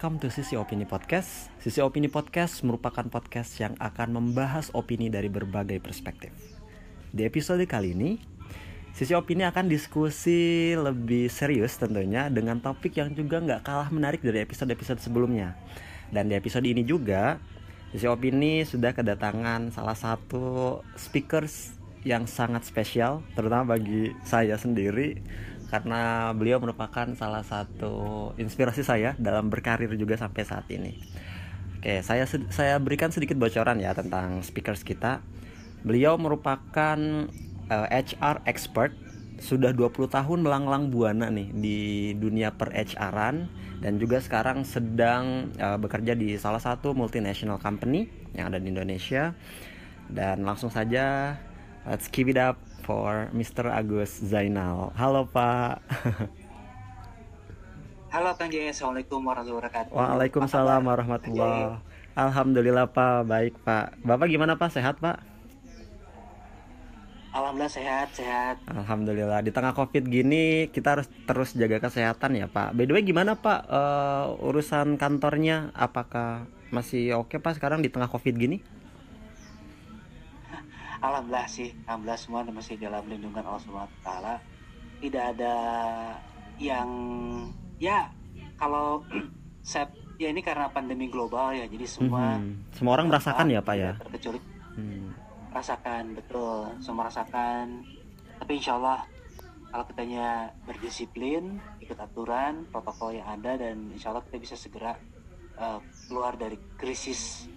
Welcome to Sisi Opini Podcast. Sisi Opini Podcast merupakan podcast yang akan membahas opini dari berbagai perspektif. Di episode kali ini, Sisi Opini akan diskusi lebih serius tentunya dengan topik yang juga nggak kalah menarik dari episode-episode sebelumnya. Dan di episode ini juga, Sisi Opini sudah kedatangan salah satu speakers yang sangat spesial, terutama bagi saya sendiri karena beliau merupakan salah satu inspirasi saya dalam berkarir juga sampai saat ini. Oke, saya saya berikan sedikit bocoran ya tentang speakers kita. Beliau merupakan uh, eh, HR expert sudah 20 tahun melanglang buana nih di dunia per HR-an dan juga sekarang sedang uh, bekerja di salah satu multinational company yang ada di Indonesia. Dan langsung saja let's keep it up for Mr. Agus Zainal. Halo Pak. Halo Kang Jaya, Assalamualaikum warahmatullahi wabarakatuh. Waalaikumsalam warahmatullahi Alhamdulillah Pak, baik Pak. Bapak gimana Pak, sehat Pak? Alhamdulillah sehat, sehat. Alhamdulillah. Di tengah Covid gini kita harus terus jaga kesehatan ya Pak. By the way gimana Pak uh, urusan kantornya? Apakah masih oke okay, Pak sekarang di tengah Covid gini? Alhamdulillah sih alhamdulillah semua masih dalam lindungan Allah Subhanahu taala tidak ada yang ya kalau set ya ini karena pandemi global ya jadi semua hmm. semua orang merasakan ya pak ya terkecuali hmm. rasakan betul semua rasakan tapi insya Allah kalau kitanya berdisiplin ikut aturan protokol yang ada dan insya Allah kita bisa segera uh, keluar dari krisis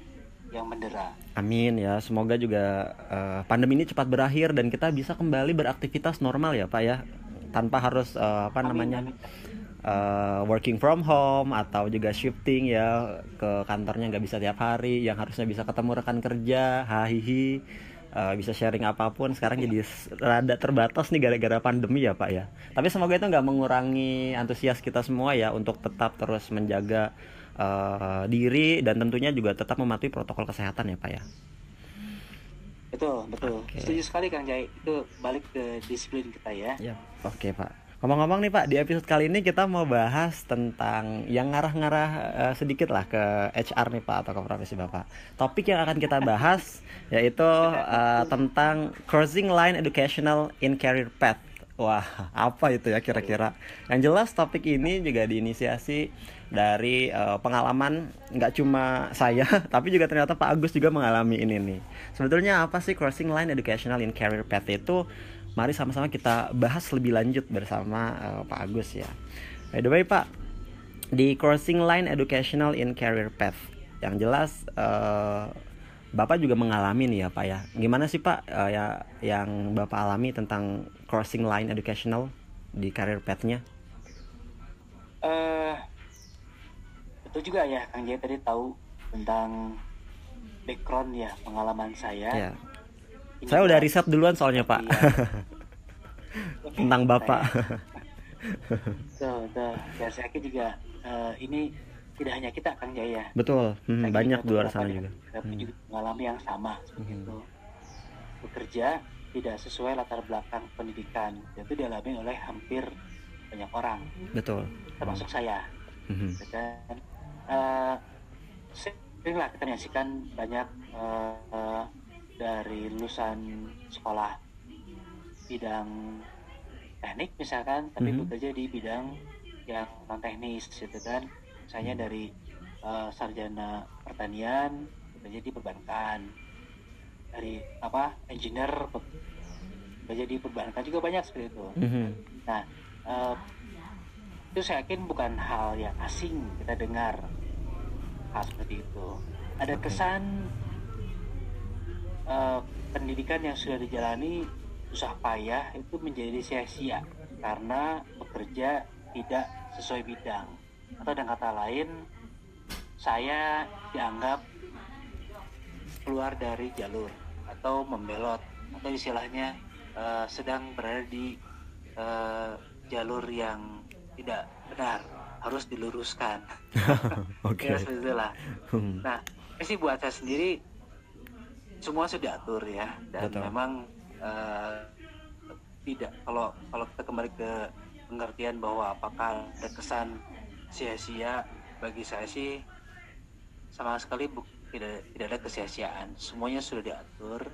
yang mendera. Amin ya, semoga juga uh, pandemi ini cepat berakhir dan kita bisa kembali beraktivitas normal ya Pak ya, tanpa harus uh, apa amin, namanya amin. Uh, working from home atau juga shifting ya ke kantornya nggak bisa tiap hari, yang harusnya bisa ketemu rekan kerja, hahihi. Uh, bisa sharing apa pun sekarang jadi rada terbatas nih gara-gara pandemi ya pak ya tapi semoga itu nggak mengurangi antusias kita semua ya untuk tetap terus menjaga uh, diri dan tentunya juga tetap mematuhi protokol kesehatan ya Pak ya. Betul, betul. Okay. Setuju sekali Kang Jai. Itu balik ke disiplin kita ya. Ya, oke okay, Pak. Ngomong-ngomong nih Pak, di episode kali ini kita mau bahas tentang yang ngarah-ngarah uh, sedikit lah ke HR nih Pak atau ke profesi Bapak. Topik yang akan kita bahas yaitu uh, tentang crossing line educational in career path. Wah, apa itu ya kira-kira? Yang jelas topik ini juga diinisiasi dari uh, pengalaman nggak cuma saya tapi juga ternyata Pak Agus juga mengalami ini nih. Sebetulnya apa sih crossing line educational in career path itu? Mari sama-sama kita bahas lebih lanjut bersama uh, Pak Agus ya. By the way Pak di crossing line educational in career path yang jelas uh, Bapak juga mengalami nih ya Pak ya. Gimana sih Pak uh, ya yang Bapak alami tentang crossing line educational di career path-nya? Uh itu juga ya Kang Jaya tadi tahu tentang background ya pengalaman saya. Ya. Saya udah riset duluan soalnya Pak. Iya. tentang Bapak. Tuh, tuh. Ya, saya juga uh, ini tidak hanya kita Kang Jaya. Betul. Hmm, banyak di luar sana juga. Tapi hmm. juga mengalami yang sama seperti hmm. itu. Bekerja tidak sesuai latar belakang pendidikan. Itu dialami oleh hampir banyak orang. Betul. Termasuk hmm. saya. Hmm. Dan uh, seringlah kita menyaksikan banyak uh, uh, dari lulusan sekolah bidang teknik misalkan tapi mm -hmm. bekerja di bidang yang non teknis gitu kan misalnya mhm. dari uh, sarjana pertanian bekerja di perbankan dari apa engineer bekerja di perbankan juga banyak seperti itu mm -hmm. nah uh, itu saya yakin bukan hal yang asing kita dengar. Hal seperti itu. Ada kesan uh, pendidikan yang sudah dijalani susah payah itu menjadi sia-sia karena bekerja tidak sesuai bidang. Atau dengan kata lain saya dianggap keluar dari jalur atau membelot atau istilahnya uh, sedang berada di uh, jalur yang tidak benar. Harus diluruskan. Oke. Okay. ya lah hmm. nah ini sih buat saya sendiri semua sudah atur ya. Dan Betul. memang uh, tidak. Kalau kalau kita kembali ke pengertian bahwa apakah ada kesan sia-sia bagi saya sih sama sekali bu, tidak tidak ada kesia-siaan. Semuanya sudah diatur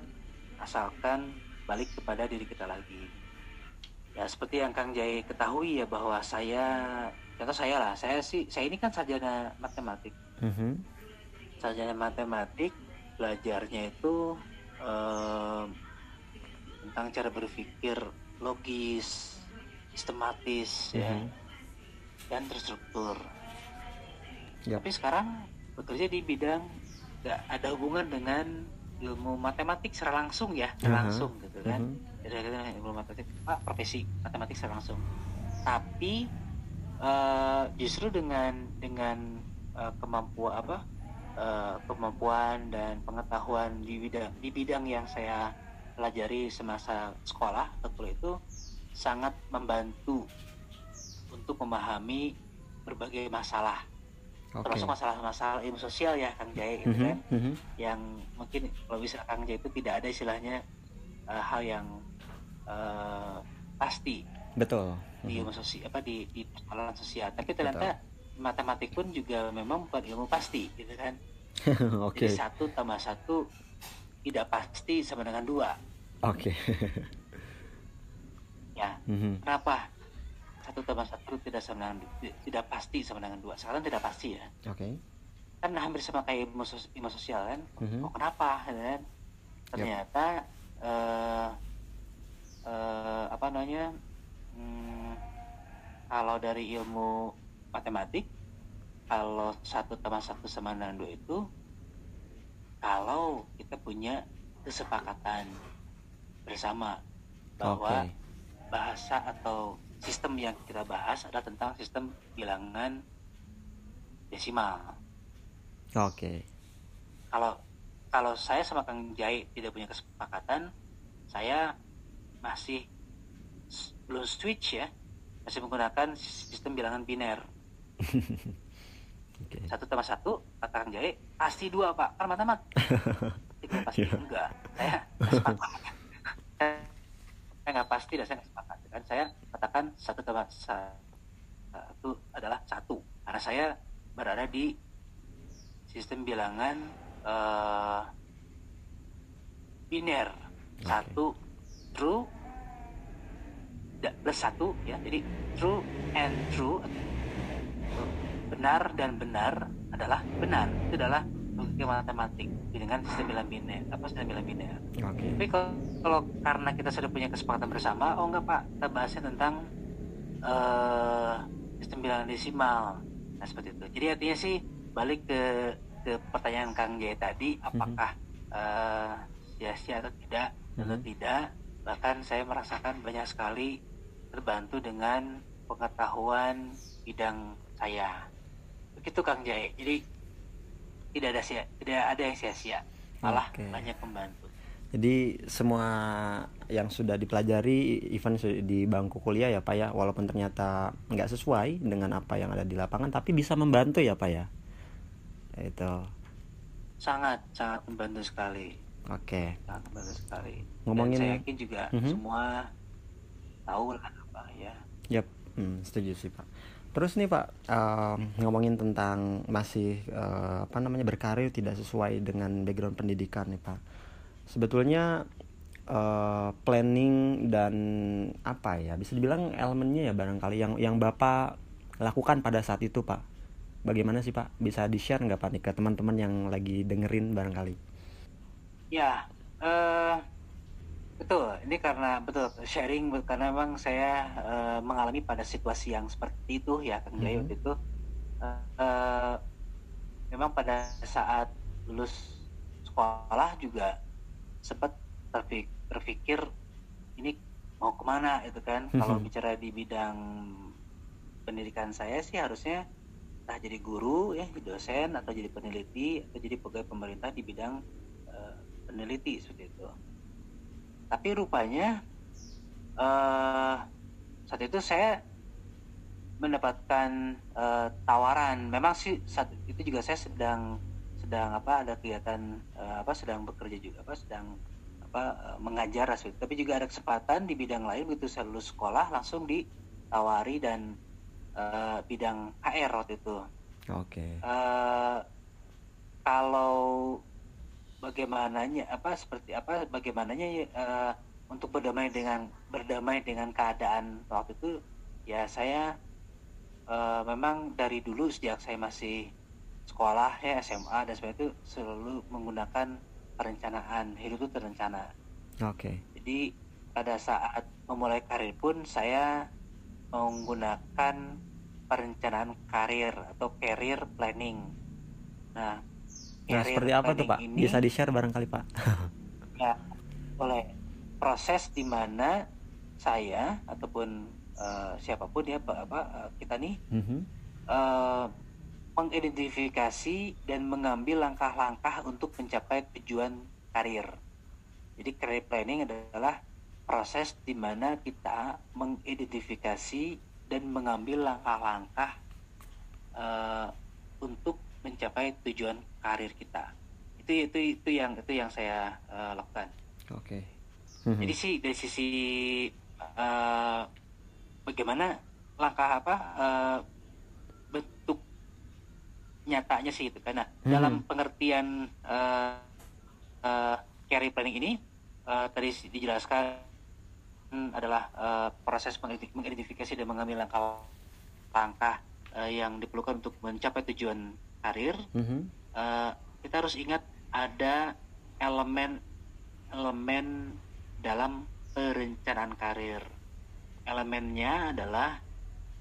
asalkan balik kepada diri kita lagi ya seperti yang Kang Jai ketahui ya bahwa saya contoh saya lah saya sih saya ini kan sarjana matematik Mhm. sarjana matematik belajarnya itu eh, tentang cara berpikir logis sistematis ya Mhm. dan terstruktur Yap. tapi sekarang bekerja di bidang ada hubungan dengan ilmu matematik secara langsung ya Aha. langsung gitu kan Mhm. Kita ilmu matematik ah, profesi matematik secara langsung tapi eh, justru dengan dengan eh, kemampuan apa eh, kemampuan dan pengetahuan di bidang di bidang yang saya pelajari semasa sekolah kuliah itu sangat membantu untuk memahami berbagai masalah Oke. termasuk masalah-masalah ilmu sosial ya Kang Jai gitu Mhm, kan mhm. yang mungkin kalau bisa Kang Jai itu tidak ada istilahnya eh, hal yang eh, pasti Betul. di Mhm. ilmu sosial apa di di persoalan sosial tapi ternyata matematik pun juga memang bukan ilmu pasti gitu kan Oke. jadi satu tambah satu tidak pasti sama dengan dua Oke. ya Mhm. kenapa satu tambah satu tidak sama dengan tidak pasti sama dengan dua sekarang tidak pasti ya Oke. kan hampir sama kayak ilmu, sos- ilmu sosial kan Mhm. oh kenapa gitu kan ternyata eh eh, apa namanya hmm, kalau dari ilmu matematik kalau satu tambah satu sama dengan dua itu kalau kita punya kesepakatan bersama bahwa Oke. bahasa atau sistem yang kita bahas adalah tentang sistem bilangan desimal Oke. kalau kalau saya sama Kang Jai tidak punya kesepakatan, saya masih belum switch ya, masih menggunakan sistem bilangan biner. Oke. Satu tambah satu, kata Kang Jai, pasti dua pak, kan matematik. Pasti Iya. enggak, saya sepakat. saya nggak pasti dan saya nggak sepakat. Kan saya katakan satu tambah sa- satu adalah satu, karena saya berada di sistem bilangan eh, biner Oke. satu true. Plus satu ya. Jadi true and true. Benar dan benar adalah benar. Itu adalah logika matematik dengan sistem bilangan biner apa sistem bilangan biner. Oke. tapi kalau, kalau karena kita sudah punya kesepakatan bersama oh enggak pak. Kita bahasnya tentang eh sistem bilangan desimal. Nah seperti itu. Jadi artinya sih balik ke ke pertanyaan Kang Jaya tadi apakah eh, sia-sia atau tidak tentu Mhm. tidak bahkan saya merasakan banyak sekali terbantu dengan pengetahuan bidang saya begitu Kang Jaya jadi tidak ada sia tidak ada yang sia-sia malah Oke. banyak membantu Jadi semua yang sudah dipelajari even di bangku kuliah ya Pak ya, walaupun ternyata nggak sesuai dengan apa yang ada di lapangan, tapi bisa membantu ya Pak ya. Itu. sangat sangat membantu sekali Oke. sangat membantu sekali Ngomongin- dan saya yakin juga Mhm. semua tahu lah apa ya Yap, hmm, setuju sih Pak. Terus nih Pak, em, ngomongin tentang masih eh, apa namanya berkarir tidak sesuai dengan background pendidikan nih Pak. Sebetulnya eh, planning dan apa ya bisa dibilang elemennya ya barangkali yang yang Bapak lakukan pada saat itu Pak. Bagaimana sih Pak? Bisa di share nggak Pak nih ke teman-teman yang lagi dengerin barangkali? Ya eh, betul ini karena betul sharing karena memang saya eh, mengalami pada situasi yang seperti itu ya Kang Jaya Mhm. waktu itu Eh, eh, memang pada saat lulus sekolah juga sempat terpik- terpikir ini mau ke mana itu kan kalau Mhm. bicara di bidang pendidikan saya sih harusnya entah jadi guru ya jadi dosen atau jadi peneliti atau jadi pegawai pemerintah di bidang peneliti seperti itu tapi rupanya eh saat itu saya mendapatkan eh, tawaran memang sih saat itu juga saya sedang sedang apa ada kegiatan eh, apa sedang bekerja juga apa sedang apa eh, mengajar seperti itu. tapi juga ada kesempatan di bidang lain begitu saya lulus sekolah langsung ditawari dan eh, bidang HR waktu itu Oke. Eh, kalau bagaimananya apa seperti apa bagaimananya eh, untuk berdamai dengan berdamai dengan keadaan waktu itu ya saya eh, memang dari dulu sejak saya masih sekolah ya SMA dan sebagainya itu selalu menggunakan perencanaan hidup itu terencana Oke. jadi pada saat memulai karir pun saya menggunakan perencanaan karir atau career planning. Nah, Nah, seperti apa tuh, Pak? ini Bisa di-share barangkali, Pak? ya oleh proses di mana saya ataupun eh, siapa pun ya Pak apa eh, kita nih Mhm. eh, mengidentifikasi dan mengambil langkah-langkah untuk mencapai tujuan karir. Jadi career planning adalah proses di mana kita mengidentifikasi dan mengambil langkah-langkah eh, untuk mencapai tujuan karir kita. Itu itu itu yang itu yang saya eh, lakukan. Oke. Mhm. Jadi sih dari sisi eh, bagaimana langkah apa eh, bentuk nyatanya sih itu karena Hmm. dalam pengertian eh, eh, career planning ini eh, tadi dijelaskan adalah eh, proses mengidenti- mengidentifikasi dan mengambil langkah-langkah eh, yang diperlukan untuk mencapai tujuan karir Mhm. eh, kita harus ingat ada elemen elemen dalam perencanaan karir. Elemennya adalah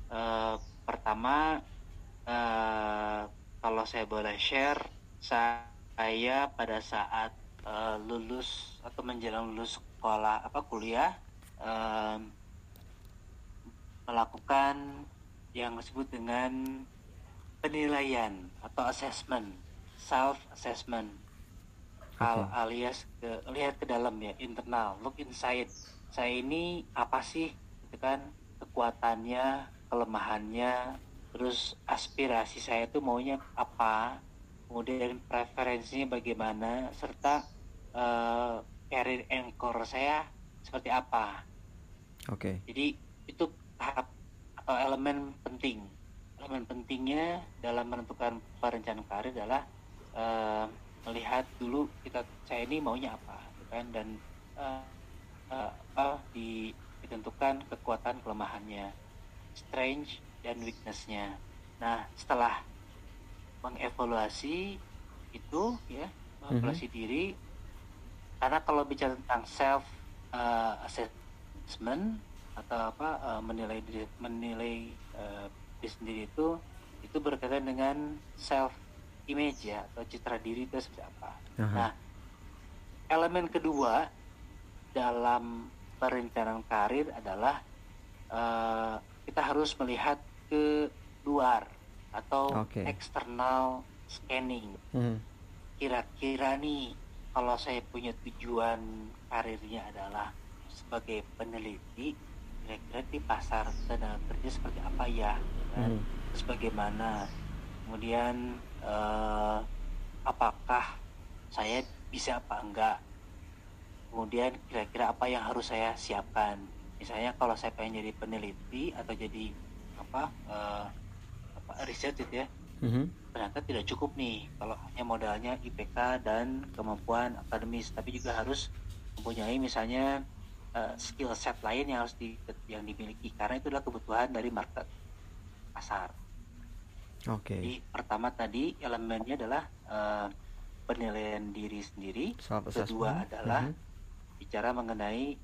eh, pertama eh, kalau saya boleh share, saya pada saat eh, lulus atau menjelang lulus sekolah apa kuliah eh, melakukan yang disebut dengan penilaian atau assessment, self assessment. Al- Oke. alias ke, lihat ke dalam ya internal look inside saya ini apa sih gitu kan kekuatannya kelemahannya terus aspirasi saya tuh maunya apa kemudian preferensinya bagaimana serta eh, career anchor saya seperti apa Oke. jadi itu tahap atau elemen penting. Elemen pentingnya dalam menentukan perencanaan karir adalah eh, melihat dulu kita saya ini maunya apa, gitu kan? Dan eh, eh, apa di, ditentukan kekuatan kelemahannya, strength dan weaknessnya. Nah setelah mengevaluasi itu ya mengevaluasi diri karena kalau bicara tentang self eh, assessment atau apa eh, menilai diri menilai eh, diri sendiri itu itu berkaitan dengan self image ya atau citra diri itu seperti apa. Aha. Nah, elemen kedua dalam perencanaan karir adalah eh, kita harus melihat ke luar atau Oke. external scanning Mhm. kira-kira nih kalau saya punya tujuan karirnya adalah sebagai peneliti kira-kira di pasar tenaga kerja seperti apa ya kan? Mhm. terus bagaimana kemudian eh, apakah saya bisa apa enggak kemudian kira-kira apa yang harus saya siapkan misalnya kalau saya pengen jadi peneliti atau jadi apa eh, apa riset gitu ya Mhm. ternyata tidak cukup nih kalau hanya modalnya IPK dan kemampuan akademis tapi juga harus mempunyai misalnya eh, skill set lain yang harus di, yang dimiliki karena itu adalah kebutuhan dari market pasar. Oke. Jadi pertama tadi elemennya adalah eh, penilaian diri sendiri, Self kedua adalah Mhm. bicara mengenai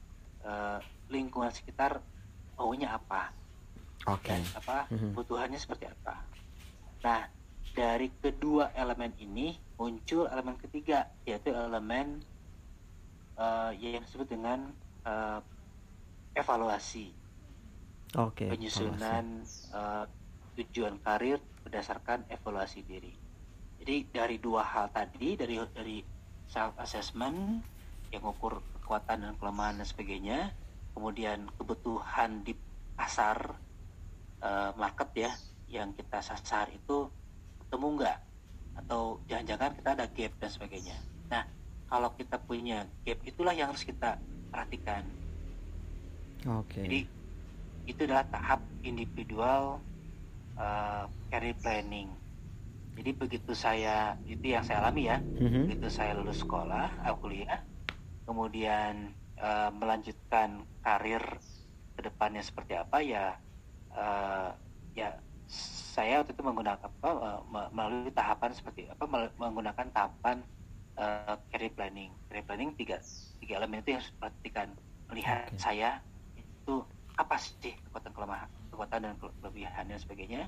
eh, lingkungan sekitar maunya apa Oke. dan apa Mhm. kebutuhannya seperti apa. Nah, dari kedua elemen ini muncul elemen ketiga yaitu elemen eh, yang disebut dengan eh, evaluasi, Oke. penyusunan eh, tujuan karir berdasarkan evaluasi diri. Jadi dari dua hal tadi dari dari self assessment yang ukur kekuatan dan kelemahan dan sebagainya, kemudian kebutuhan di pasar eh, market ya yang kita sasar itu ketemu nggak atau jangan-jangan kita ada gap dan sebagainya. Nah kalau kita punya gap itulah yang harus kita perhatikan. Oke. Jadi itu adalah tahap individual uh, career planning. jadi begitu saya itu yang saya alami ya Mhm. begitu saya lulus sekolah uh, kuliah kemudian uh, melanjutkan karir ke depannya seperti apa ya uh, ya saya waktu itu menggunakan apa me- melalui tahapan seperti apa menggunakan tahapan uh, career planning. Career planning tiga tiga elemen itu yang harus diperhatikan. Melihat Oke. saya itu apa sih kekuatan kelemahan kekuatan dan kele- kelebihan dan sebagainya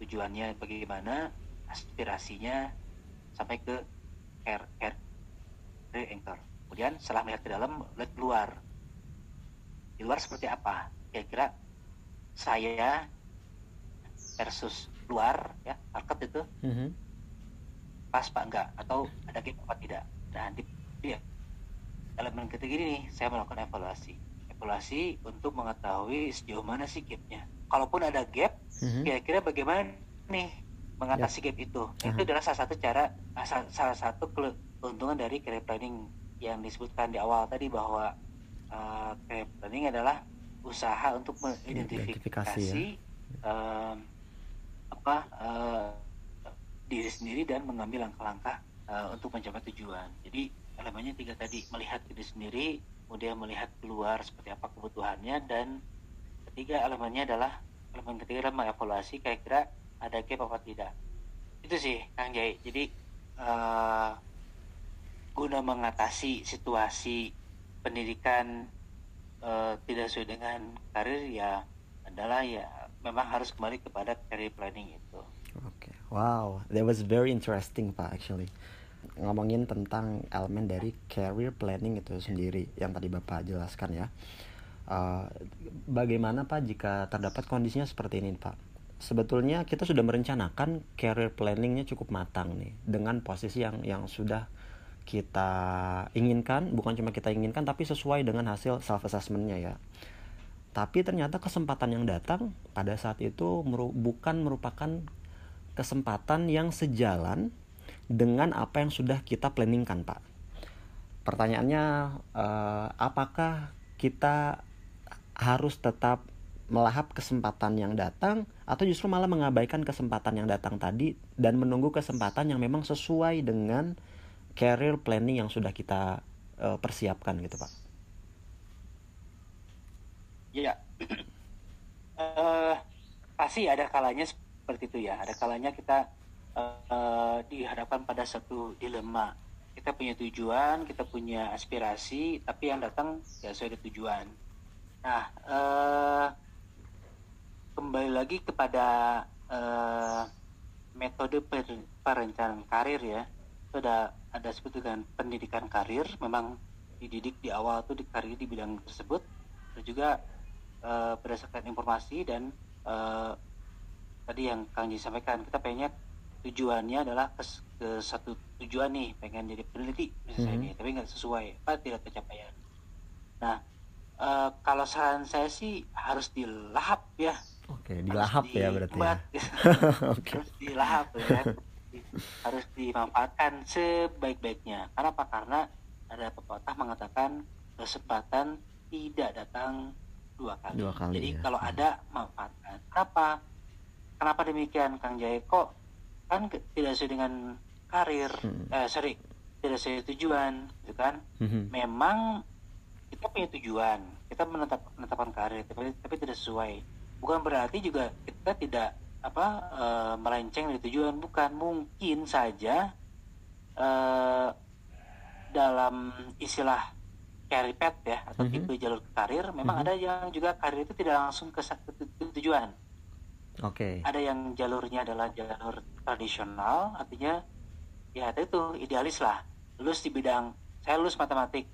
tujuannya bagaimana aspirasinya sampai ke care care anchor. Kemudian setelah melihat ke dalam lihat keluar. Di luar seperti apa? Kira-kira saya versus luar ya market itu. Mhm. Pas pak enggak? Atau ada gap apa tidak? Nah di dia elemen ketiga ini nih saya melakukan evaluasi. Evaluasi untuk mengetahui sejauh mana sih gapnya. Kalaupun ada gap Mhm. kira-kira bagaimana nih mengatasi gap itu? Nah, itu Aha. adalah salah satu cara ah, sa- salah satu keuntungan dari career planning yang disebutkan di awal tadi bahwa uh, career planning adalah usaha untuk Identifikasi mengidentifikasi em, apa eh, diri sendiri dan mengambil langkah-langkah eh, untuk mencapai tujuan. Jadi elemennya tiga tadi melihat diri sendiri, kemudian melihat keluar seperti apa kebutuhannya dan ketiga elemennya adalah elemen ketiga adalah mengevaluasi kira-kira ada gap apa tidak. Itu sih Kang Jai. Jadi eh, guna mengatasi situasi pendidikan eh, tidak sesuai dengan karir ya adalah ya memang harus kembali kepada career planning itu. Oke, wow, that was very interesting pak actually. Ngomongin tentang elemen dari career planning itu sendiri yang tadi bapak jelaskan ya. Uh, bagaimana pak jika terdapat kondisinya seperti ini pak? Sebetulnya kita sudah merencanakan career planningnya cukup matang nih dengan posisi yang yang sudah kita inginkan, bukan cuma kita inginkan tapi sesuai dengan hasil self assessmentnya ya. Tapi ternyata kesempatan yang datang pada saat itu meru- bukan merupakan kesempatan yang sejalan dengan apa yang sudah kita planningkan, Pak. Pertanyaannya, eh, apakah kita harus tetap melahap kesempatan yang datang atau justru malah mengabaikan kesempatan yang datang tadi dan menunggu kesempatan yang memang sesuai dengan career planning yang sudah kita eh, persiapkan gitu, Pak? Ya, eh pasti ada kalanya seperti itu ya. Ada kalanya kita eh, dihadapkan pada satu dilema. Kita punya tujuan, kita punya aspirasi, tapi yang datang ya sesuai tujuan. Nah, eh, kembali lagi kepada eh, metode per- perencanaan karir ya. Itu ada ada pendidikan karir. Memang dididik di awal tuh di karir di bidang tersebut. Terus juga eh, berdasarkan informasi dan eh, tadi yang Kang Ji sampaikan kita pengennya tujuannya adalah ke, ke satu tujuan nih pengen jadi peneliti misalnya Mhm. nih tapi nggak sesuai apa tidak tercapaian nah eh, kalau saran saya sih harus dilahap ya. Oke, dilahap harus ya berarti ya. Oke. harus dilahap ya. Harus dimanfaatkan sebaik-baiknya. Karena apa? Karena ada pepatah mengatakan kesempatan tidak datang dua kali, Dua kali, jadi ya. kalau ada manfaatkan. Kenapa kenapa demikian Kang Jaya kok kan tidak sesuai dengan karir Hmm. eh sorry tidak sesuai tujuan gitu kan Mhm. memang kita punya tujuan kita menetap menetapkan karir tapi, tapi tidak sesuai bukan berarti juga kita tidak apa eh, melenceng dari tujuan bukan mungkin saja eh, dalam istilah career path ya atau Mhm. tipe jalur karir memang Mhm. ada yang juga karir itu tidak langsung ke ke tu- tujuan Oke. ada yang jalurnya adalah jalur tradisional artinya ya itu idealis lah lulus di bidang saya lulus matematik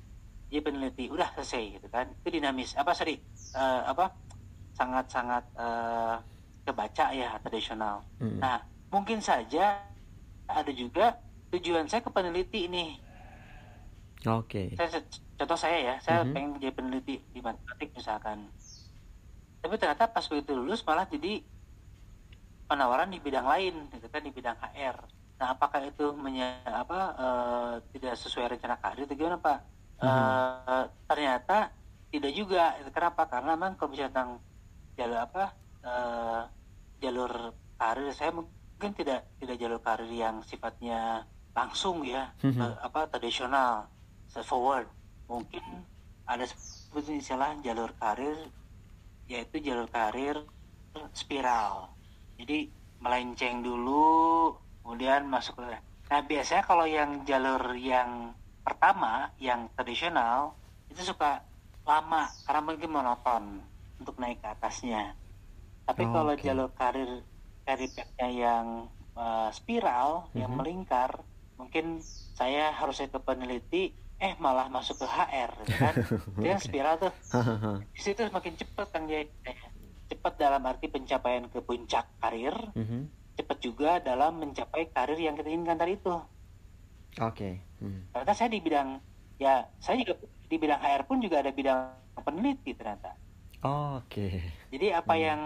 jadi peneliti udah selesai gitu kan itu dinamis apa sorry eh, apa sangat sangat eh, kebaca ya tradisional Mm. nah mungkin saja ada juga tujuan saya ke peneliti nih Oke. saya contoh saya ya saya Mhm. pengen jadi peneliti di matematik misalkan tapi ternyata pas begitu lulus malah jadi penawaran di bidang lain gitu kan di bidang HR nah apakah itu menye, apa eh, tidak sesuai rencana karir atau gimana pak? Eh, ternyata tidak juga kenapa? Karena memang kalau bicara tentang jalur apa eh, jalur karir saya mungkin tidak tidak jalur karir yang sifatnya langsung ya Mhm. eh, apa tradisional forward mungkin ada sebut istilah jalur karir yaitu jalur karir spiral jadi melenceng dulu kemudian masuk ke nah biasanya kalau yang jalur yang pertama yang tradisional itu suka lama karena mungkin monoton untuk naik ke atasnya tapi Oh, kalau oke. jalur karir karir pathnya yang uh, spiral yang Mhm. melingkar mungkin saya harus ke peneliti eh malah masuk ke HR gitu kan yang spiral tuh di situ semakin cepat kan Jay Eh, cepat dalam arti pencapaian ke puncak karir Mhm. cepat juga dalam mencapai karir yang kita inginkan tadi itu Oke. Hmm. ternyata saya di bidang ya saya juga di bidang HR pun juga ada bidang peneliti ternyata Oke. jadi apa Hmm. yang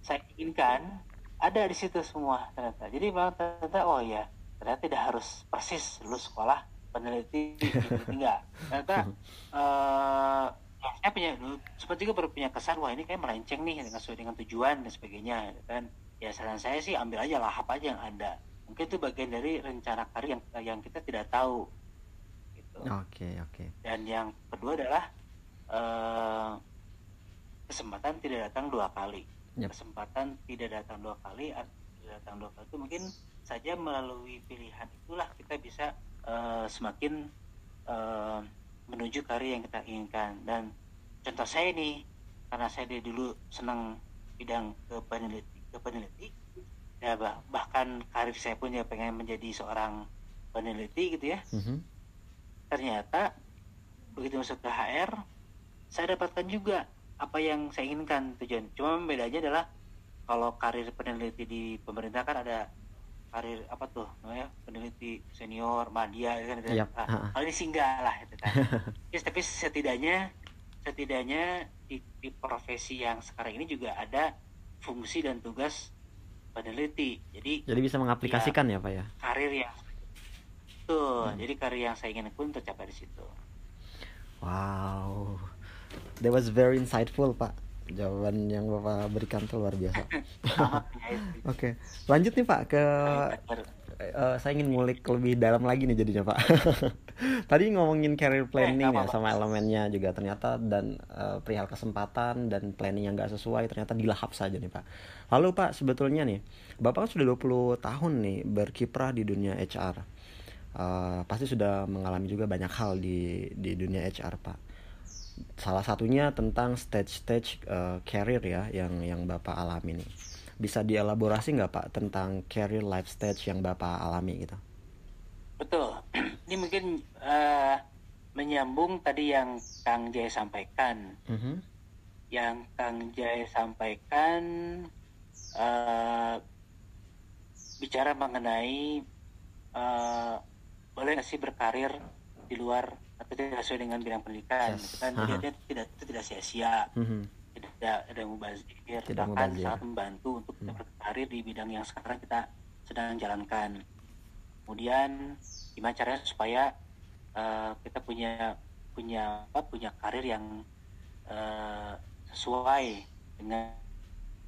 saya inginkan ada di situ semua ternyata jadi memang ternyata oh ya ternyata tidak harus persis lulus sekolah peneliti enggak ternyata ya, saya punya sempat juga baru punya kesan wah ini kayak melenceng nih dengan sesuai dengan tujuan dan sebagainya gitu kan ya saran saya sih ambil aja lahap aja yang ada mungkin itu bagian dari rencana karir yang yang kita tidak tahu gitu Oke, oke. dan yang kedua adalah eh, kesempatan tidak datang dua kali Yap. kesempatan tidak datang dua kali tidak datang dua kali itu mungkin saja melalui pilihan itulah kita bisa eh, semakin eh, menuju karir yang kita inginkan. Dan contoh saya nih karena saya dari dulu senang bidang ke peneliti ke peneliti ya bah- bahkan karir saya pun ya pengen menjadi seorang peneliti gitu ya. Mhm. ternyata begitu masuk ke HR saya dapatkan juga apa yang saya inginkan tujuan. Cuma bedanya adalah kalau karir peneliti di pemerintah kan ada karir apa tuh namanya peneliti senior media kan gitu. Yap, Nah, ha-ha. kalau ini singgah lah gitu kan Yes, tapi setidaknya setidaknya di, di profesi yang sekarang ini juga ada fungsi dan tugas peneliti jadi Jadi bisa mengaplikasikan ya, Pak ya? karir yang tuh Hmm. jadi karir yang saya inginkan pun tercapai di situ Wow. That was very insightful, Pak. Jawaban yang Bapak berikan tuh luar biasa. Oke, lanjut nih Pak ke eh, saya ingin ngulik lebih dalam lagi nih jadinya Pak. Tadi ngomongin career planning ya nggak apa-apa. sama elemennya juga ternyata dan eh, perihal kesempatan dan planning yang nggak sesuai ternyata dilahap saja nih Pak. Lalu Pak sebetulnya nih Bapak kan sudah 20 tahun nih berkiprah di dunia HR. Eh, pasti sudah mengalami juga banyak hal di di dunia HR Pak. Salah satunya tentang stage-stage career ya yang yang Bapak alami nih. Bisa dielaborasi nggak Pak tentang career life stage yang Bapak alami gitu? betul ini mungkin eh, menyambung tadi yang Kang Jaya sampaikan Mhm. yang Kang Jaya sampaikan eh, bicara mengenai eh, boleh nggak sih berkarir di luar atau tidak sesuai dengan bidang pendidikan Yes. kan artinya tidak itu tidak sia-sia Mhm. tidak ada mubazir Tidak bahkan mubazir. sangat membantu untuk kita Hmm. berkarir di bidang yang sekarang kita sedang jalankan kemudian gimana caranya supaya eh, kita punya punya apa punya karir yang eh, sesuai dengan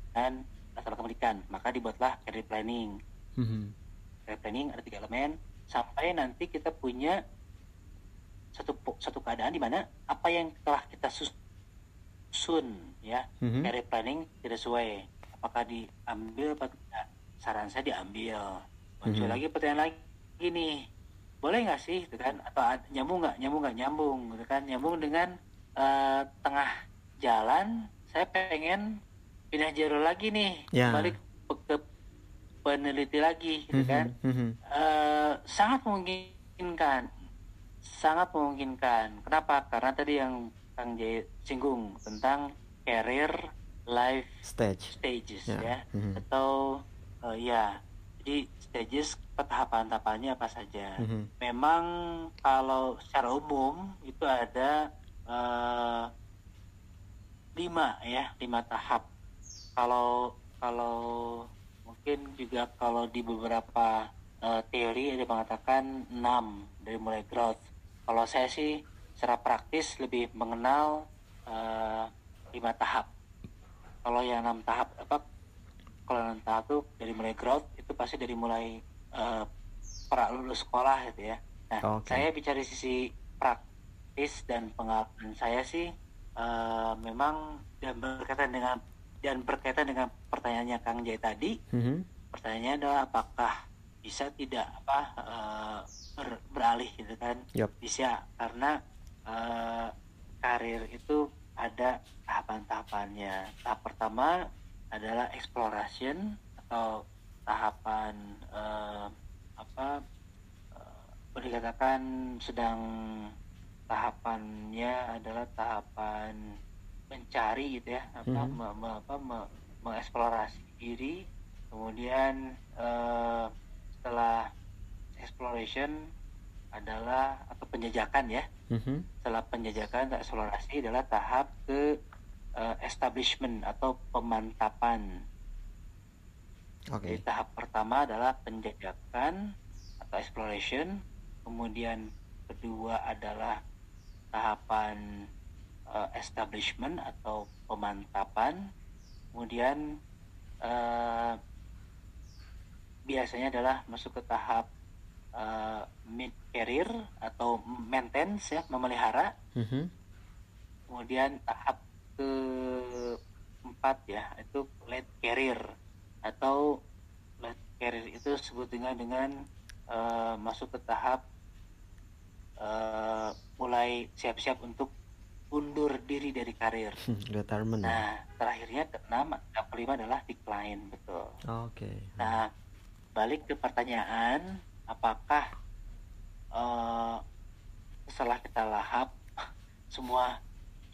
dengan latar pendidikan maka dibuatlah career planning Mhm. career planning ada tiga elemen sampai nanti kita punya satu satu keadaan di mana apa yang telah kita susun ya. Mhm. career planning tidak sesuai. Apakah diambil apa tidak? Saran saya diambil. Muncul Mhm. lagi pertanyaan lagi nih. Boleh nggak sih gitu kan? Atau nyambung nggak? Nyambung nggak? Nyambung gitu kan? Nyambung dengan eh, tengah jalan. Saya pengen pindah jalur lagi nih. Ya. balik ke, peneliti lagi gitu Mhm. kan? Mhm. Eh, sangat memungkinkan sangat memungkinkan kenapa karena tadi yang Kang Jaya singgung tentang career life Stage. stages Ya. ya Mhm. atau eh, ya jadi stages tahapan-tahapannya apa saja Mhm. memang kalau secara umum itu ada eh, lima ya lima tahap kalau kalau mungkin juga kalau di beberapa eh, teori ada mengatakan enam dari mulai growth kalau saya sih secara praktis lebih mengenal eh, lima tahap kalau yang enam tahap apa sekolah mental tuh dari mulai growth itu pasti dari mulai uh, pra lulus sekolah gitu ya. Nah, Oke. saya bicara sisi praktis dan pengalaman saya sih uh, memang dan berkaitan dengan dan berkaitan dengan pertanyaannya Kang Jai tadi, Mhm. pertanyaannya adalah apakah bisa tidak apa uh, ber- beralih gitu kan? Yup. Bisa karena uh, karir itu ada tahapan-tahapannya. Tahap pertama adalah exploration atau tahapan uh, apa uh, boleh dikatakan sedang tahapannya adalah tahapan mencari gitu ya apa Mhm. me- me- apa, me- mengeksplorasi diri kemudian eh, setelah exploration adalah atau penjajakan ya Mhm. setelah penjajakan atau eksplorasi adalah tahap ke eh, establishment atau pemantapan Oke. jadi tahap pertama adalah penjajakan atau exploration, kemudian kedua adalah tahapan eh, establishment atau pemantapan, kemudian eh, biasanya adalah masuk ke tahap eh, mid career atau maintenance ya memelihara, Mhm. kemudian tahap keempat ya itu late career atau late career itu disebut dengan dengan eh, masuk ke tahap eh, mulai siap-siap untuk undur diri dari karir. Hmm, Retirement. ya? Nah, terakhirnya keenam, yang kelima adalah decline, betul. Oke. Nah, balik ke pertanyaan, apakah eh, setelah kita lahap semua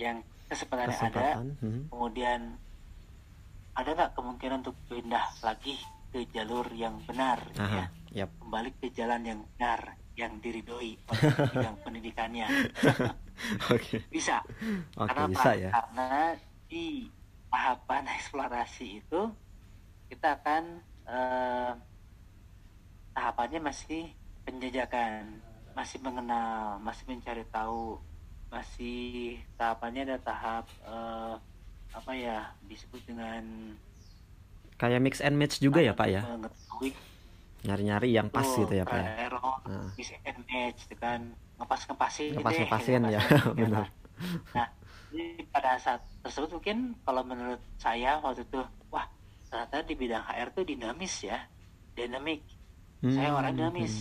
yang kesempatan yang ada. Mhm. kemudian ada nggak kemungkinan untuk pindah lagi ke jalur yang benar, gitu Aha. ya? Yap. kembali ke jalan yang benar, yang diridhoi oleh bidang pendidikannya, Oke. bisa. Oke, Karena bisa apa? ya. Karena di tahapan eksplorasi itu kita akan eh, tahapannya masih penjajakan, masih mengenal, masih mencari tahu, masih tahapannya ada tahap eh, apa ya disebut dengan Kayak mix and match juga ya, Pak ya? Nyari-nyari yang pas betul, gitu ya, Pak ya? error, Nah. mix and match, gitu kan ngepas ngepasin Ngepas ngepasin ya, benar. Nah, jadi pada saat tersebut mungkin kalau menurut saya waktu itu, wah ternyata di bidang HR tuh dinamis ya, dinamik. Saya Hmm, orang dinamis,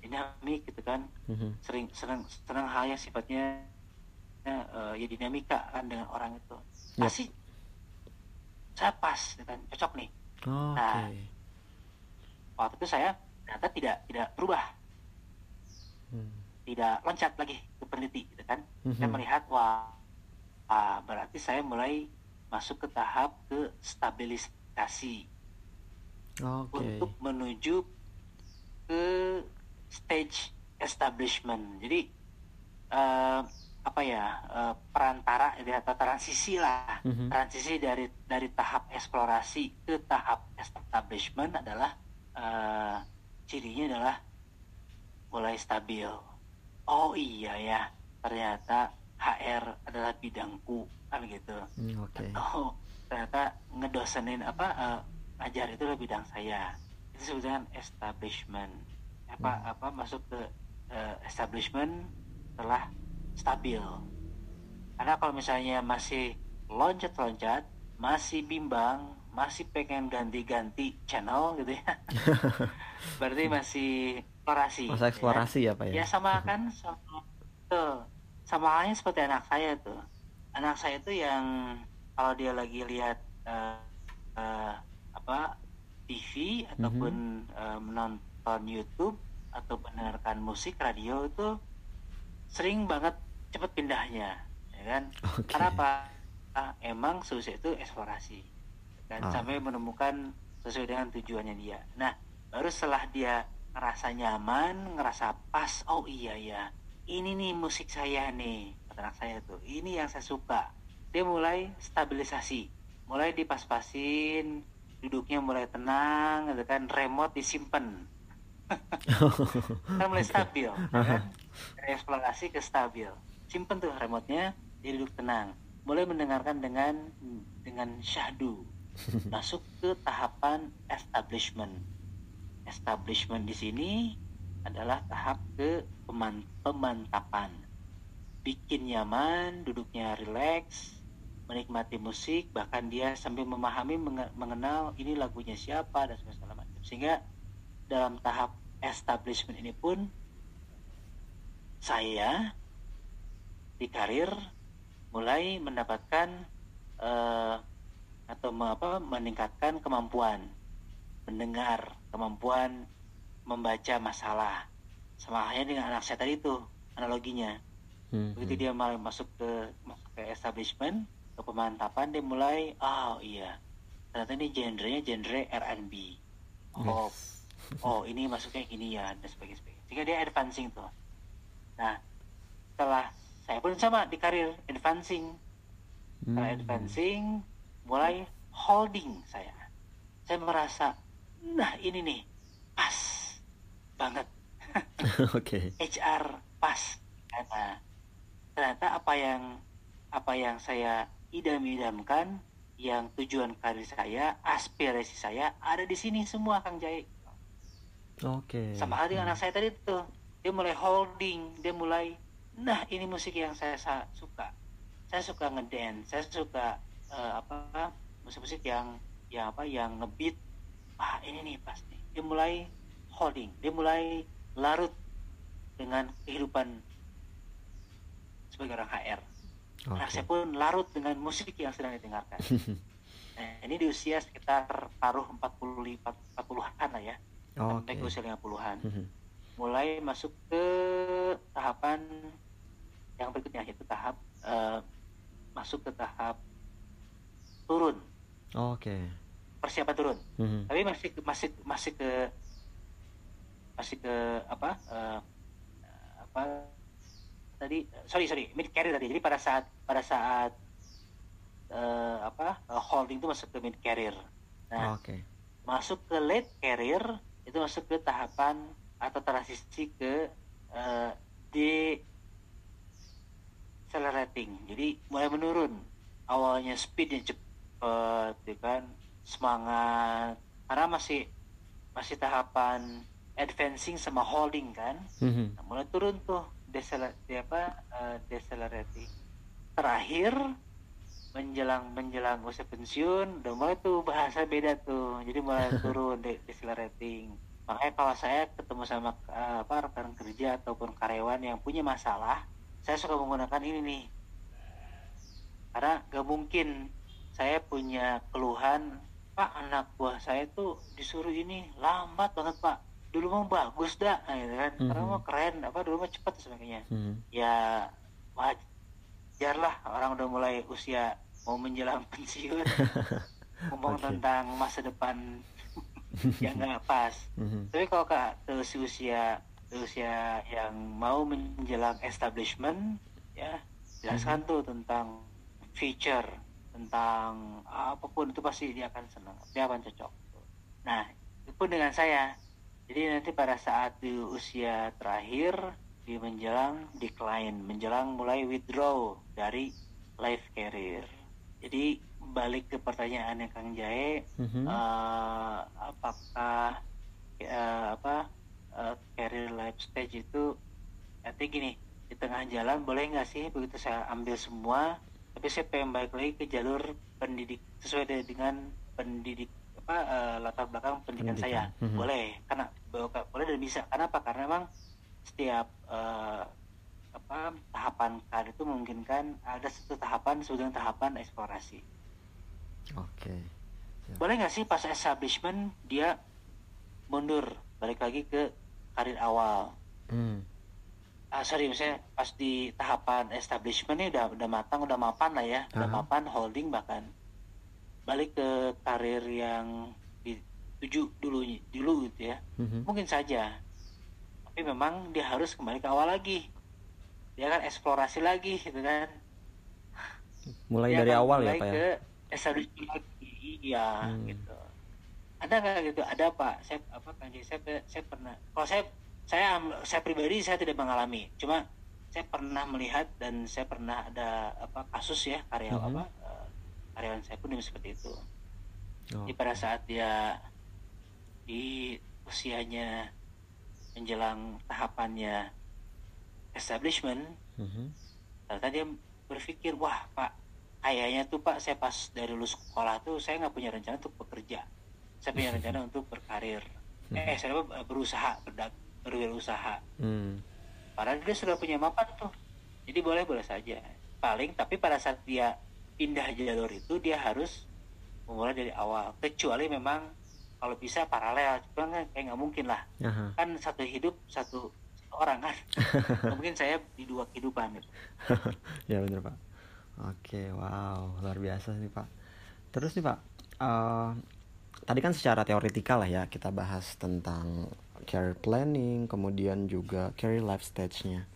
dinamik gitu kan, mhm. sering senang senang hal yang sifatnya eh, ya dinamika kan dengan orang itu. Yap. Pasti saya pas, gitu kan, cocok nih. Oke. Nah. Waktu itu saya ternyata tidak tidak berubah, Hmm. tidak loncat lagi ke peneliti, gitu kan. Saya Mhm. melihat wah, ah, berarti saya mulai masuk ke tahap ke stabilisasi Oke. untuk menuju ke stage establishment. Jadi eh, apa ya eh, perantara ya, atau transisi lah, Mhm. transisi dari dari tahap eksplorasi ke tahap establishment adalah eh, cirinya adalah mulai stabil. Oh iya ya, ternyata HR adalah bidangku kan gitu. Hmm, Oke. Oh ternyata ngedosenin apa eh, ngajar itu adalah bidang saya. Itu disebut dengan establishment. Apa apa masuk ke eh, establishment telah stabil. Karena kalau misalnya masih loncat-loncat, masih bimbang, masih pengen ganti-ganti channel gitu ya. Berarti masih eksplorasi. Masa ya kan? eksplorasi ya, Pak ya? Ya sama kan sama tuh sama halnya seperti anak saya tuh. Anak saya tuh yang kalau dia lagi lihat eh, eh, apa TV ataupun eh, menonton YouTube atau mendengarkan musik radio itu sering banget cepet pindahnya, ya kan? Oke. Karena apa? Ah, emang susah itu eksplorasi, dan Ah. sampai menemukan sesuai dengan tujuannya dia. Nah, baru setelah dia ngerasa nyaman, ngerasa pas, oh iya ya, ini nih musik saya nih, kata anak saya tuh, ini yang saya suka. Dia mulai stabilisasi, mulai dipas-pasin, duduknya mulai tenang, gitu kan, remote disimpan, kan mulai stabil, ya kan? Dari eksplorasi ke stabil. Simpen tuh remote-nya, dia duduk tenang. Mulai mendengarkan dengan dengan syahdu. masuk ke tahapan establishment. Establishment di sini adalah tahap ke peman- pemantapan. Bikin nyaman, duduknya rileks, menikmati musik, bahkan dia sambil memahami menge- mengenal ini lagunya siapa dan segala macam. Sehingga dalam tahap establishment ini pun saya di karir mulai mendapatkan eh, atau apa, meningkatkan kemampuan mendengar, kemampuan membaca masalah. Sama halnya dengan anak saya tadi itu analoginya. Hmm, Begitu dia mulai masuk ke masuk ke establishment, pemantapan dia mulai, oh iya, ternyata ini genrenya genre R&B. Oh, Yes. oh ini masuknya gini ya dan sebagainya. sebagainya. Sehingga dia advancing tuh. Nah, setelah saya pun sama di karir advancing. Setelah Hmm. advancing, mulai holding saya. Saya merasa, nah ini nih pas banget Oke. HR pas. Karena ternyata apa yang apa yang saya idam-idamkan, yang tujuan karir saya, aspirasi saya ada di sini semua Kang Jai. Oke. Sama halnya dengan anak saya tadi tuh, dia mulai holding, dia mulai, nah ini musik yang saya sa- suka. Saya suka ngedance, saya suka eh, apa musik-musik yang yang apa yang ngebeat. Ah ini nih pas nih. Dia mulai holding, dia mulai larut dengan kehidupan sebagai orang HR. Anak saya pun larut dengan musik yang sedang didengarkan. nah, ini di usia sekitar paruh 40 40-an lah ya, sampai Oke. ke usia 50-an Mhm. mulai masuk ke tahapan yang berikutnya yaitu tahap eh, masuk ke tahap turun Oke. persiapan turun Mhm. tapi masih masih masih ke masih ke apa eh, apa tadi sorry sorry mid carrier tadi. Jadi pada saat pada saat eh, apa eh, holding itu masuk ke mid carrier. Nah Oke. masuk ke late career itu masuk ke tahapan atau transisi ke uh, decelerating. Jadi mulai menurun. Awalnya speednya cepet ya kan? Semangat. Karena masih masih tahapan advancing sama holding kan? Mhm. Nah, mulai turun tuh deceler di apa decelerating terakhir menjelang menjelang usia pensiun udah mulai tuh bahasa beda tuh. Jadi mulai turun de decelerating makanya kalau saya ketemu sama eh, apa rekan kerja ataupun karyawan yang punya masalah saya suka menggunakan ini nih. Karena gak mungkin saya punya keluhan pak anak buah saya tuh disuruh ini lambat banget pak dulu mau bagus dah nah, gitu kan karena Mhm. mau keren apa dulu mau cepat sebagainya Mhm. ya wajar lah orang udah mulai usia mau menjelang pensiun ngomong Oke. tentang masa depan yang nggak pas Mhm. tapi kalau ke, ke usia usia ke usia yang mau menjelang establishment ya jelaskan tuh tentang feature tentang apa pun itu pasti dia akan senang dia akan cocok nah itu pun dengan saya jadi nanti pada saat di usia terakhir di menjelang decline menjelang mulai withdraw dari life career jadi balik ke pertanyaannya Kang Jae Mhm. eh, apakah eh, apa eh, career life stage itu nanti gini di tengah jalan boleh nggak sih begitu saya ambil semua tapi saya pengen balik lagi ke jalur pendidik sesuai de- dengan pendidik apa eh, latar belakang pendidikan, Pendidikan. saya Mhm. boleh karena bo- boleh dan bisa karena apa karena memang setiap eh, apa tahapan karir itu memungkinkan ada satu tahapan dengan tahapan eksplorasi Oke. boleh nggak sih pas establishment dia mundur balik lagi ke karir awal Hmm. ah sorry misalnya pas di tahapan establishment ini udah udah matang udah mapan lah ya udah Aha. mapan holding bahkan balik ke karir yang dituju dulu dulu gitu ya. Mhm. mungkin saja. Tapi memang dia harus kembali ke awal lagi. Dia kan eksplorasi lagi gitu kan. Mulai Dia dari akan awal ya mulai pak ya. ke establishment lagi iya Hmm. gitu. Ada nggak gitu? Ada pak. Saya apa kan saya saya pernah kalau saya saya saya pribadi saya tidak mengalami. Cuma saya pernah melihat dan saya pernah ada apa kasus ya karyawan Mhm. apa karyawan saya pun yang seperti itu Oh. Jadi pada saat dia di usianya menjelang tahapannya establishment, mm-hmm. ternyata dia berpikir wah pak kayaknya tuh pak saya pas dari lulus sekolah tuh saya nggak punya rencana untuk bekerja, saya punya rencana untuk berkarir, mm-hmm. eh saya berusaha berdak berusaha, mm. padahal dia sudah punya mapan tuh, jadi boleh boleh saja paling tapi pada saat dia pindah jalur itu dia harus memulai dari awal. Kecuali memang kalau bisa paralel. Cuma kan kayak nggak mungkin lah. Uh-huh. kan satu hidup satu orang kan. Mungkin saya di dua kehidupan gitu. ya benar pak. Oke wow. Luar biasa nih pak. Terus nih pak uh, tadi kan secara teoritikal lah ya kita bahas tentang career planning kemudian juga career life stage-nya.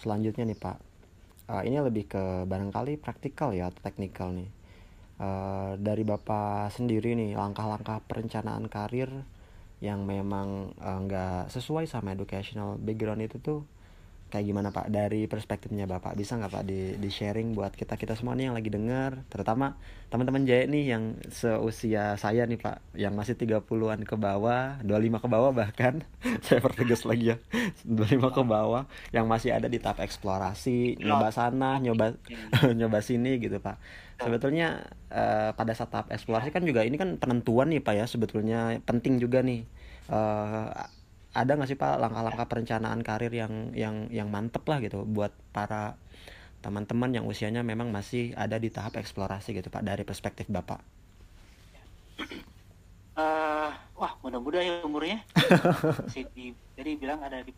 Selanjutnya nih pak uh, ini lebih ke barangkali praktikal ya atau teknikal nih. Uh, dari bapak sendiri nih langkah-langkah perencanaan karir yang memang nggak uh, sesuai sama educational background itu tuh kayak gimana Pak? Dari perspektifnya Bapak bisa nggak Pak di, di sharing buat kita kita semua nih yang lagi dengar terutama teman-teman Jaya nih yang seusia saya nih Pak yang masih 30-an ke bawah 25 ke bawah bahkan. Saya pertegas lagi ya. 25 ke bawah yang masih ada di tahap eksplorasi nyoba sana nyoba nyoba sini gitu Pak. Sebetulnya uh, pada saat tahap eksplorasi kan juga ini kan penentuan nih Pak ya. Sebetulnya penting juga nih uh, ada nggak sih pak langkah-langkah perencanaan karir yang yang yang mantep lah gitu buat para teman-teman yang usianya memang masih ada di tahap eksplorasi gitu pak dari perspektif bapak? Uh, wah mudah-mudah ya umurnya. Masih di, jadi bilang ada di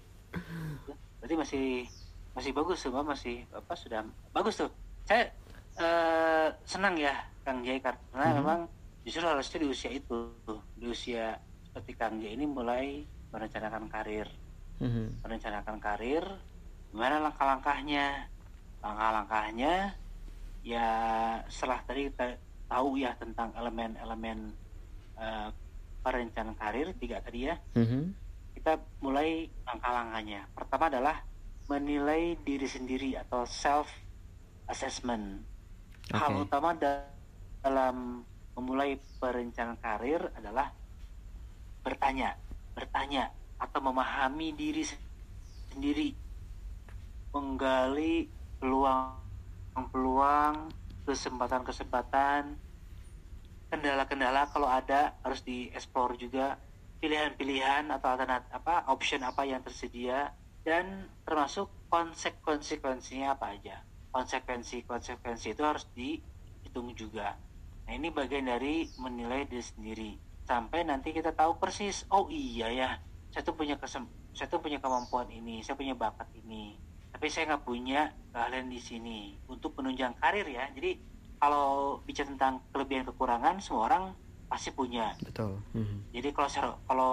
berarti masih masih bagus semua masih apa sudah bagus tuh. Saya uh, senang ya kang Jai karena mm -hmm. memang justru harusnya di usia itu di usia seperti kang Jai ini mulai merencanakan karir mm-hmm. merencanakan karir gimana langkah-langkahnya langkah-langkahnya ya setelah tadi kita tahu ya tentang elemen-elemen uh, perencanaan karir tiga tadi ya mm-hmm. kita mulai langkah-langkahnya pertama adalah menilai diri sendiri atau self assessment okay. hal utama dalam memulai perencanaan karir adalah bertanya bertanya atau memahami diri sendiri. Menggali peluang-peluang kesempatan-kesempatan kendala-kendala kalau ada harus dieksplor juga pilihan-pilihan atau alternatif apa option apa yang tersedia dan termasuk konsekuensinya apa aja. Konsekuensi-konsekuensi itu harus dihitung juga. Nah ini bagian dari menilai diri sendiri sampai nanti kita tahu persis oh iya ya saya tuh punya kesem saya tuh punya kemampuan ini saya punya bakat ini. Tapi saya nggak punya keahlian di sini untuk penunjang karir ya. Jadi kalau bicara tentang kelebihan kekurangan semua orang pasti punya. Betul. Mm-hmm. jadi kalau kalau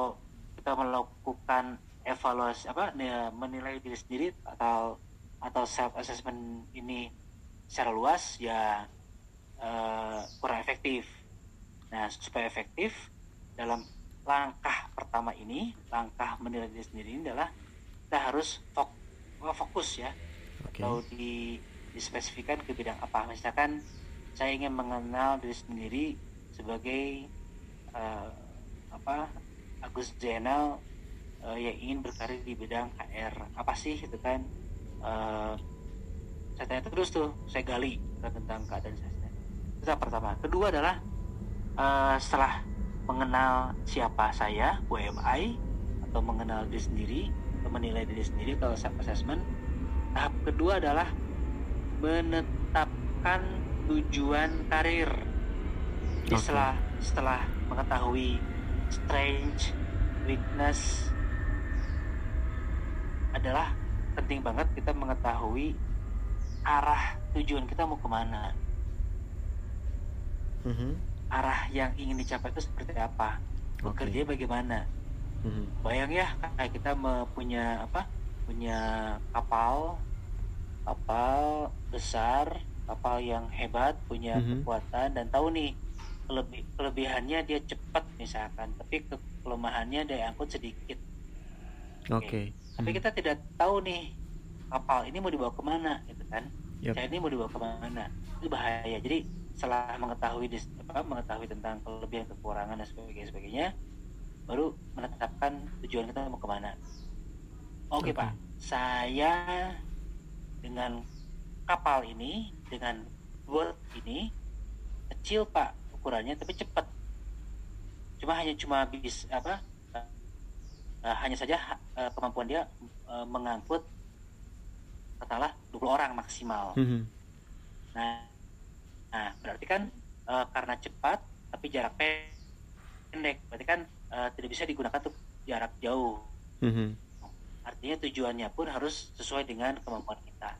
kita melakukan evaluasi apa menilai diri sendiri atau atau self assessment ini secara luas ya uh, kurang efektif. Nah supaya efektif dalam langkah pertama ini, langkah menilai diri sendiri ini adalah kita harus fokus ya, okay. atau di dispesifikan ke bidang apa. Misalkan saya ingin mengenal diri sendiri sebagai uh, apa Agus Zainal uh, yang ingin berkarir di bidang HR apa sih itu kan? Uh, saya tanya terus tuh saya gali tentang keadaan saya itu yang pertama. Kedua adalah uh, setelah mengenal siapa saya WMI atau mengenal diri sendiri atau menilai diri sendiri kalau self assessment tahap kedua adalah menetapkan tujuan karir. Okay. setelah setelah mengetahui strength weakness adalah penting banget kita mengetahui arah tujuan kita mau ke mana. Mm -hmm arah yang ingin dicapai itu seperti apa bekerja okay. bagaimana hmm. bayang ya kayak kita punya apa punya kapal kapal besar kapal yang hebat punya hmm. kekuatan dan tahu nih kelebih kelebihannya dia cepat misalkan tapi ke kelemahannya dia angkut sedikit oke okay. okay. tapi kita tidak tahu nih kapal ini mau dibawa ke mana gitu kan yep. saya ini mau dibawa ke mana itu bahaya jadi setelah mengetahui apa, mengetahui tentang kelebihan kekurangan dan sebagainya, sebagainya baru menetapkan tujuan kita mau ke mana oke okay, okay. pak saya dengan kapal ini dengan boat ini kecil pak ukurannya tapi cepat cuma hanya cuma bis apa uh, hanya saja uh, kemampuan dia uh, mengangkut katakanlah 20 orang maksimal mm -hmm. nah Nah, berarti kan uh, karena cepat tapi jarak pendek, berarti kan uh, tidak bisa digunakan untuk jarak jauh. Mm-hmm. Artinya tujuannya pun harus sesuai dengan kemampuan kita.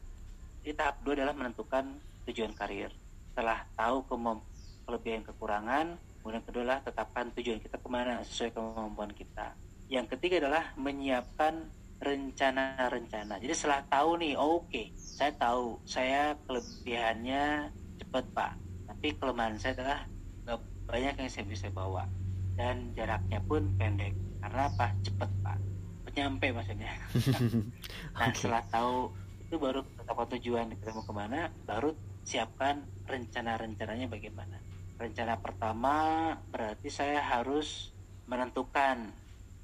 Jadi tahap dua adalah menentukan tujuan karir. Setelah tahu kelebihan kekurangan, kemudian kedua adalah tetapkan tujuan kita ke mana sesuai kemampuan kita. Yang ketiga adalah menyiapkan rencana-rencana. Jadi setelah tahu nih, oh, oke, okay, saya tahu saya kelebihannya cepat pak. Tapi kelemahan saya adalah gak banyak yang saya bisa bawa. Dan jaraknya pun pendek. Karena apa? Cepat pak. Nyampe maksudnya. Nah okay. setelah tahu itu baru tetap tujuan kita mau ke mana baru siapkan rencana-rencananya bagaimana. Rencana pertama berarti saya harus menentukan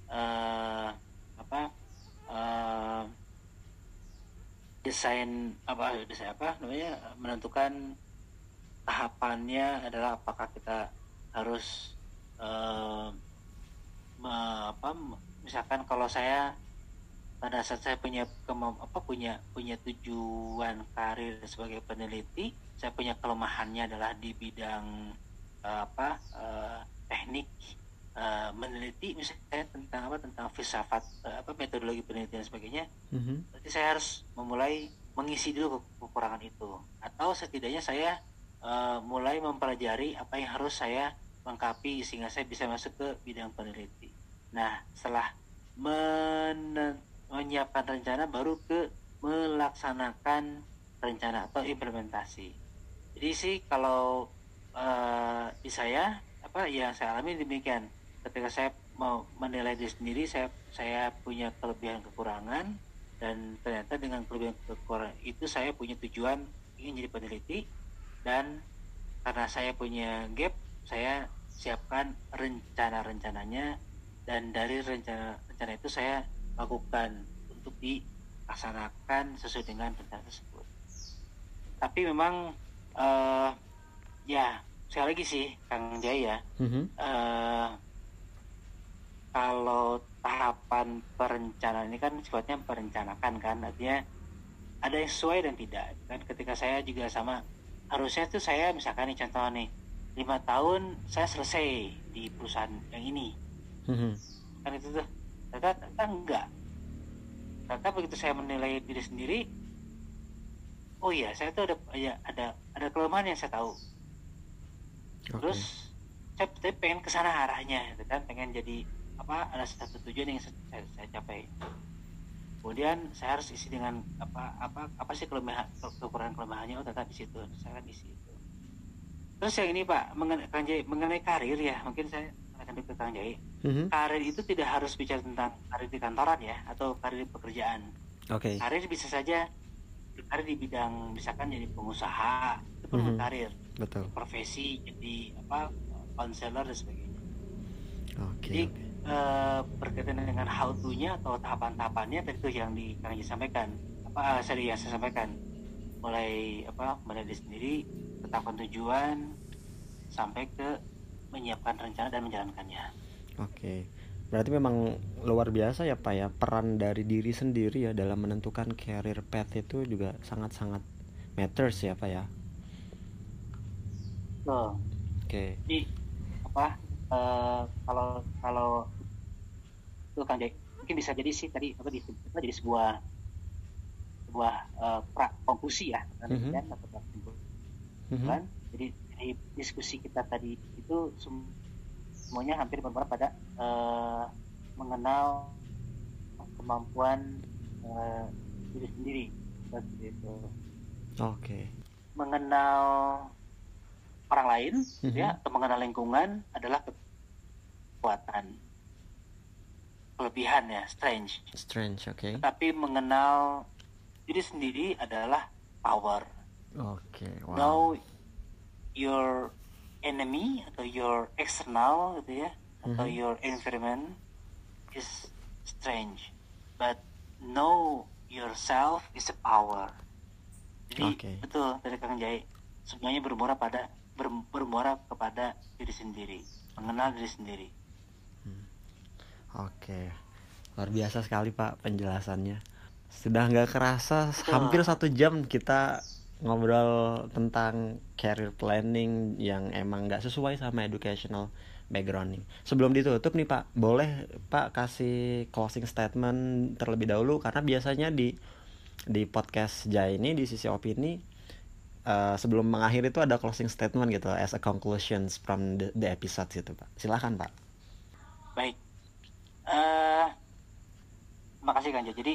uh, apa uh, desain apa desain apa namanya menentukan tahapannya adalah apakah kita harus uh, me, apa misalkan kalau saya pada saat saya punya apa punya punya tujuan karir sebagai peneliti saya punya kelemahannya adalah di bidang uh, apa uh, teknik uh, meneliti misalnya tentang apa tentang filsafat uh, apa metodologi penelitian dan sebagainya mm-hmm. berarti saya harus memulai mengisi dulu kekurangan itu atau setidaknya saya uh, mulai mempelajari apa yang harus saya lengkapi sehingga saya bisa masuk ke bidang peneliti. Nah, setelah men menyiapkan rencana baru ke melaksanakan rencana atau implementasi. Jadi sih kalau uh, di saya apa yang saya alami demikian. Ketika saya mau menilai diri sendiri, saya saya punya kelebihan kekurangan dan ternyata dengan kelebihan kekurangan itu saya punya tujuan ingin jadi peneliti dan karena saya punya gap saya siapkan rencana-rencananya. Dan dari rencana rencana itu saya lakukan untuk dilaksanakan sesuai dengan rencana tersebut. Tapi memang uh, ya sekali lagi sih Kang Jaya mm-hmm. uh, kalau tahapan perencanaan ini kan sifatnya perencanakan kan. Artinya ada yang sesuai dan tidak. Kan ketika saya juga sama harusnya tuh saya misalkan nih contoh nih lima tahun saya selesai di perusahaan yang ini. Mm-hmm. kan itu tuh. Ternyata, ternyata enggak. Ternyata begitu saya menilai diri sendiri oh iya saya tuh ada ya ada ada kelemahan yang saya tahu. Okay. terus saya, saya pengen ke sana arahnya gitu kan. Pengen jadi apa ada satu tujuan yang saya, saya capai kemudian saya harus isi dengan apa apa apa sih kelemahan kekurangan kelemahannya? Oh tetap di situ. Saya akan isi itu terus yang ini pak mengenai mengenai karir ya. Mungkin saya akan ke Kang Jai. Mm-hmm. karir itu tidak harus bicara tentang karir di kantoran ya atau karir di pekerjaan. Okay. karir bisa saja karir di bidang misalkan jadi pengusaha itu pun mm-hmm. karir. Betul. Profesi jadi apa konselor dan sebagainya. Okay, jadi okay uh, berkaitan dengan how to-nya atau tahapan-tahapannya tadi itu yang di Kang sampaikan apa uh, saya yang saya sampaikan mulai apa mulai sendiri tetapkan tujuan sampai ke menyiapkan rencana dan menjalankannya. Oke. Berarti memang luar biasa ya Pak ya peran dari diri sendiri ya dalam menentukan career path itu juga sangat-sangat matters ya Pak ya. Oh. Oke. Okay. Jadi apa uh, kalau kalau itu kan mungkin bisa jadi sih tadi apa disebut jadi sebuah sebuah uh, pra konklusi ya kan mm -hmm. atau mm -hmm. jadi, jadi diskusi kita tadi itu semuanya hampir bermuara pada uh, mengenal kemampuan uh, diri sendiri seperti itu. Oke. Okay. Mengenal orang lain mm -hmm. ya atau mengenal lingkungan adalah kekuatan kelebihan ya strange strange oke okay. tapi mengenal diri sendiri adalah power oke okay, wow. know your enemy atau your external gitu ya atau Mhm. your environment is strange but know yourself is a power jadi Oke. betul dari Kang Jai semuanya bermuara pada ber- bermuara kepada diri sendiri mengenal diri sendiri Oke, luar biasa sekali Pak penjelasannya. Sudah nggak kerasa Betul. hampir satu jam kita ngobrol tentang career planning yang emang nggak sesuai sama educational background nih. Sebelum ditutup nih Pak, boleh Pak kasih closing statement terlebih dahulu karena biasanya di di podcast Jai ini di sisi opini eh, sebelum mengakhiri itu ada closing statement gitu as a conclusions from the, the episode gitu Pak. Silahkan Pak. baik eh makasih Jai jadi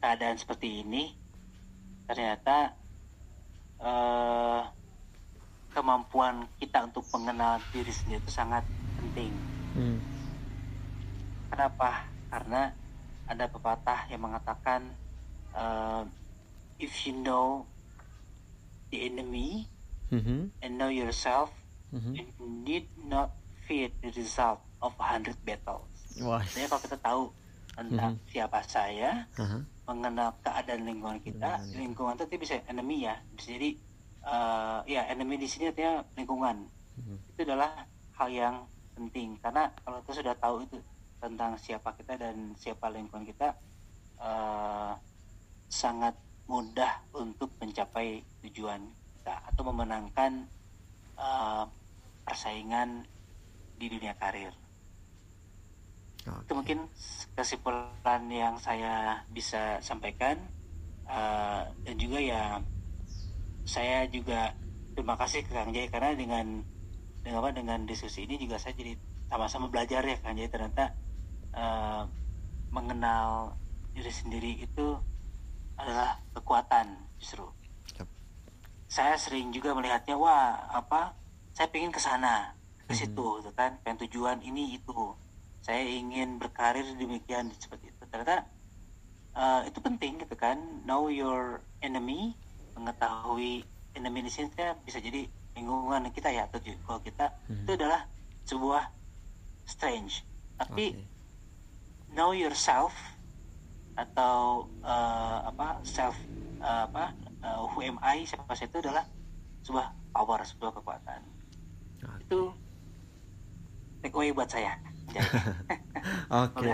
keadaan seperti ini ternyata eh kemampuan kita untuk mengenal diri sendiri itu sangat penting Hmm. Kenapa? Karena ada pepatah yang mengatakan uh, if you know the enemy Mhm. and know yourself, Mhm. you need not fear the result of a hundred battles. Wah. Jadi kalau kita tahu tentang siapa saya, Aha. mengenal keadaan lingkungan kita, Lingkungan. lingkungan itu bisa enemy ya, bisa jadi uh, ya enemy di sini artinya lingkungan. Mhm. Itu adalah hal yang penting karena kalau kita sudah tahu itu tentang siapa kita dan siapa lingkungan kita eh, sangat mudah untuk mencapai tujuan kita atau memenangkan eh, persaingan di dunia karir. Itu Oke. mungkin kesimpulan yang saya bisa sampaikan. Eh, dan juga ya saya juga terima kasih ke Kang Jai karena dengan dengan apa dengan diskusi ini juga saya jadi sama-sama belajar ya Kang Jai. Ternyata eh, mengenal diri sendiri itu adalah kekuatan justru Yap. saya sering juga melihatnya wah apa saya pengen ke sana ke Mhm. situ gitu kan pengen tujuan ini itu saya ingin berkarir demikian seperti itu ternyata eh, itu penting gitu kan know your enemy mengetahui enemy di sini bisa jadi lingkungan kita ya atau kalau kita Mhm. itu adalah sebuah strange tapi Oke. know yourself atau eh, apa self eh, apa eh, who am I siapa saya itu adalah sebuah power sebuah kekuatan Oke. itu take away buat saya Oke.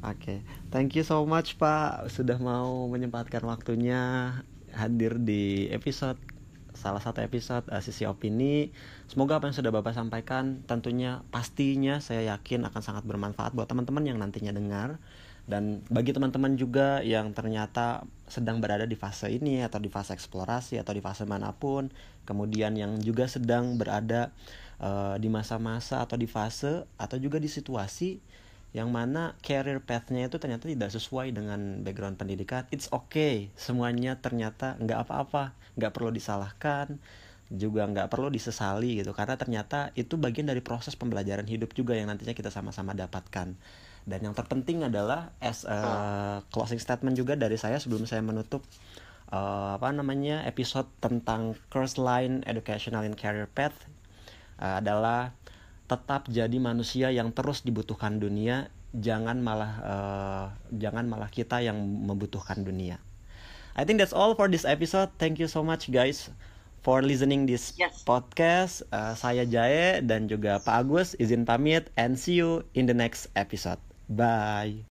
Oke, thank you so much Pak sudah mau menyempatkan waktunya hadir di episode salah satu episode uh, sisi opini. Semoga apa yang sudah Bapak sampaikan tentunya pastinya saya yakin akan sangat bermanfaat buat teman-teman yang nantinya dengar dan bagi teman-teman juga yang ternyata sedang berada di fase ini atau di fase eksplorasi atau di fase mana pun, kemudian yang juga sedang berada uh, di masa-masa atau di fase atau juga di situasi yang mana career path-nya itu ternyata tidak sesuai dengan background pendidikan it's okay. Semuanya ternyata nggak apa-apa nggak perlu disalahkan juga nggak perlu disesali gitu. Karena ternyata itu bagian dari proses pembelajaran hidup juga yang nantinya kita sama-sama dapatkan dan yang terpenting adalah as a closing statement juga dari saya sebelum saya menutup eh, apa namanya episode tentang course line educational and career path eh, adalah tetap jadi manusia yang terus dibutuhkan dunia jangan malah eh, jangan malah kita yang membutuhkan dunia. I think that's all for this episode. Thank you so much guys for listening this Yes. podcast. Eh, saya Jae dan juga Pak Agus izin pamit and see you in the next episode Bye.